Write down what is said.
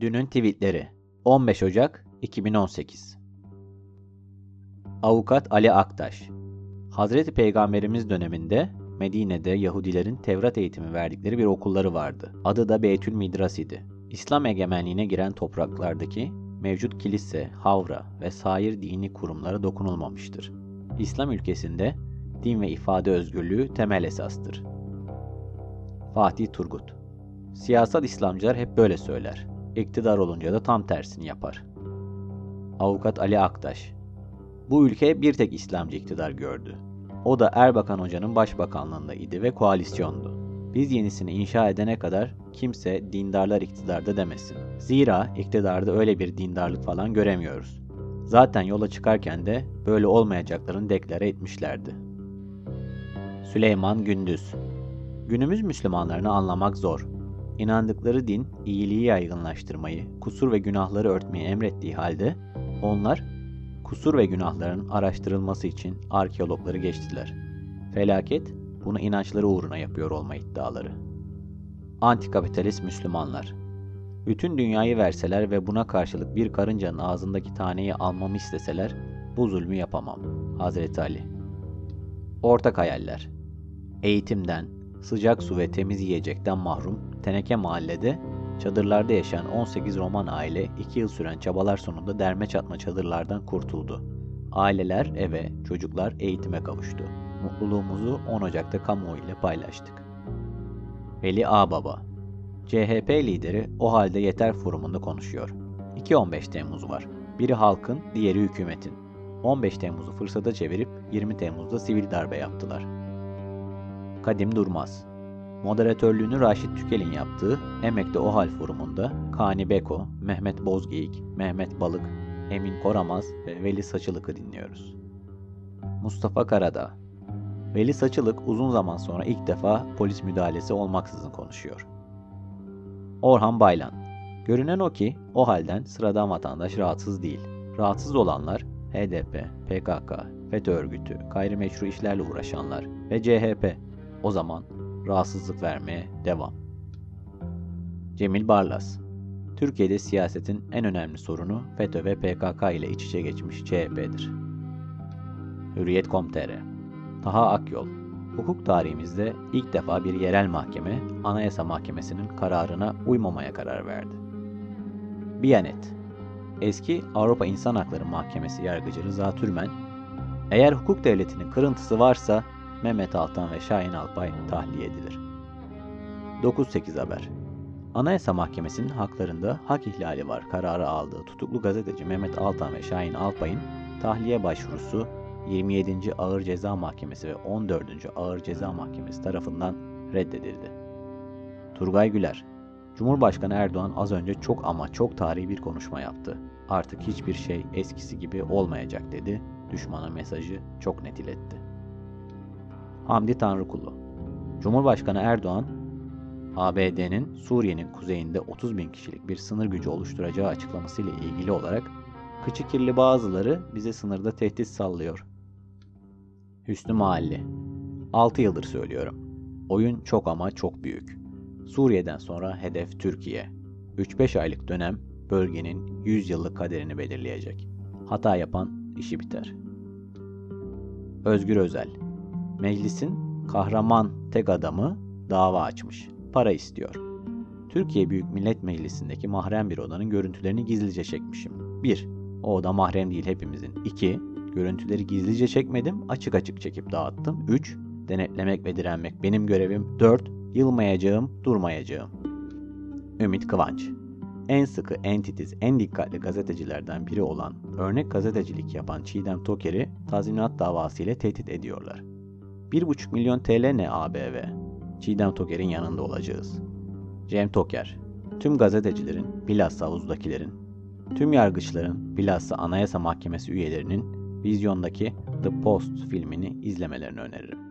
Dünün tweetleri 15 Ocak 2018 Avukat Ali Aktaş Hazreti Peygamberimiz döneminde Medine'de Yahudilerin Tevrat eğitimi verdikleri bir okulları vardı. Adı da Beytül Midras idi. İslam egemenliğine giren topraklardaki mevcut kilise, havra ve sair dini kurumlara dokunulmamıştır. İslam ülkesinde din ve ifade özgürlüğü temel esastır. Fatih Turgut Siyasal İslamcılar hep böyle söyler. İktidar olunca da tam tersini yapar. Avukat Ali Aktaş Bu ülke bir tek İslamcı iktidar gördü. O da Erbakan Hoca'nın başbakanlığında idi ve koalisyondu. Biz yenisini inşa edene kadar kimse dindarlar iktidarda demesin. Zira iktidarda öyle bir dindarlık falan göremiyoruz. Zaten yola çıkarken de böyle olmayacaklarını deklare etmişlerdi. Süleyman Gündüz Günümüz Müslümanlarını anlamak zor. İnandıkları din iyiliği yaygınlaştırmayı, kusur ve günahları örtmeyi emrettiği halde onlar kusur ve günahların araştırılması için arkeologları geçtiler. Felaket bunu inançları uğruna yapıyor olma iddiaları. Antikapitalist Müslümanlar Bütün dünyayı verseler ve buna karşılık bir karıncanın ağzındaki taneyi almamı isteseler bu zulmü yapamam. Hazreti Ali Ortak hayaller Eğitimden, sıcak su ve temiz yiyecekten mahrum Teneke mahallede çadırlarda yaşayan 18 Roman aile 2 yıl süren çabalar sonunda derme çatma çadırlardan kurtuldu. Aileler eve, çocuklar eğitime kavuştu. Mutluluğumuzu 10 Ocak'ta kamuoyu ile paylaştık. Veli Ağbaba CHP lideri o halde yeter forumunda konuşuyor. 2-15 Temmuz var. Biri halkın, diğeri hükümetin. 15 Temmuz'u fırsata çevirip 20 Temmuz'da sivil darbe yaptılar. Kadim Durmaz Moderatörlüğünü Raşit Tükel'in yaptığı Emek'te OHAL forumunda Kani Beko, Mehmet Bozgeyik, Mehmet Balık, Emin Koramaz ve Veli Saçılık'ı dinliyoruz. Mustafa Karadağ Veli Saçılık uzun zaman sonra ilk defa polis müdahalesi olmaksızın konuşuyor. Orhan Baylan Görünen o ki o halden sıradan vatandaş rahatsız değil. Rahatsız olanlar HDP, PKK, FETÖ örgütü, gayrimeşru işlerle uğraşanlar ve CHP. O zaman rahatsızlık vermeye devam. Cemil Barlas Türkiye'de siyasetin en önemli sorunu FETÖ ve PKK ile iç içe geçmiş CHP'dir. Hürriyet.com.tr Taha Akyol Hukuk tarihimizde ilk defa bir yerel mahkeme Anayasa Mahkemesi'nin kararına uymamaya karar verdi. Biyanet Eski Avrupa İnsan Hakları Mahkemesi yargıcı Rıza Türmen, eğer hukuk devletinin kırıntısı varsa Mehmet Altan ve Şahin Alpay tahliye edilir. 9-8 Haber Anayasa Mahkemesi'nin haklarında hak ihlali var kararı aldığı tutuklu gazeteci Mehmet Altan ve Şahin Alpay'ın tahliye başvurusu 27. Ağır Ceza Mahkemesi ve 14. Ağır Ceza Mahkemesi tarafından reddedildi. Turgay Güler Cumhurbaşkanı Erdoğan az önce çok ama çok tarihi bir konuşma yaptı. Artık hiçbir şey eskisi gibi olmayacak dedi. Düşmana mesajı çok net iletti. Hamdi Tanrıkulu Cumhurbaşkanı Erdoğan, ABD'nin Suriye'nin kuzeyinde 30 bin kişilik bir sınır gücü oluşturacağı açıklamasıyla ilgili olarak kıçı kirli bazıları bize sınırda tehdit sallıyor. Hüsnü Mahalli 6 yıldır söylüyorum. Oyun çok ama çok büyük. Suriye'den sonra hedef Türkiye. 3-5 aylık dönem bölgenin 100 yıllık kaderini belirleyecek. Hata yapan işi biter. Özgür Özel Meclisin kahraman tek adamı dava açmış. Para istiyor. Türkiye Büyük Millet Meclisi'ndeki mahrem bir odanın görüntülerini gizlice çekmişim. 1. O oda mahrem değil hepimizin. 2. Görüntüleri gizlice çekmedim, açık açık çekip dağıttım. 3. Denetlemek ve direnmek benim görevim. 4. Yılmayacağım, durmayacağım. Ümit Kıvanç en sıkı, en titiz, en dikkatli gazetecilerden biri olan örnek gazetecilik yapan Çiğdem Toker'i tazminat davası ile tehdit ediyorlar. 1,5 milyon TL ne ABV? Çiğdem Toker'in yanında olacağız. Cem Toker, tüm gazetecilerin, bilhassa havuzdakilerin, tüm yargıçların, bilhassa Anayasa Mahkemesi üyelerinin vizyondaki The Post filmini izlemelerini öneririm.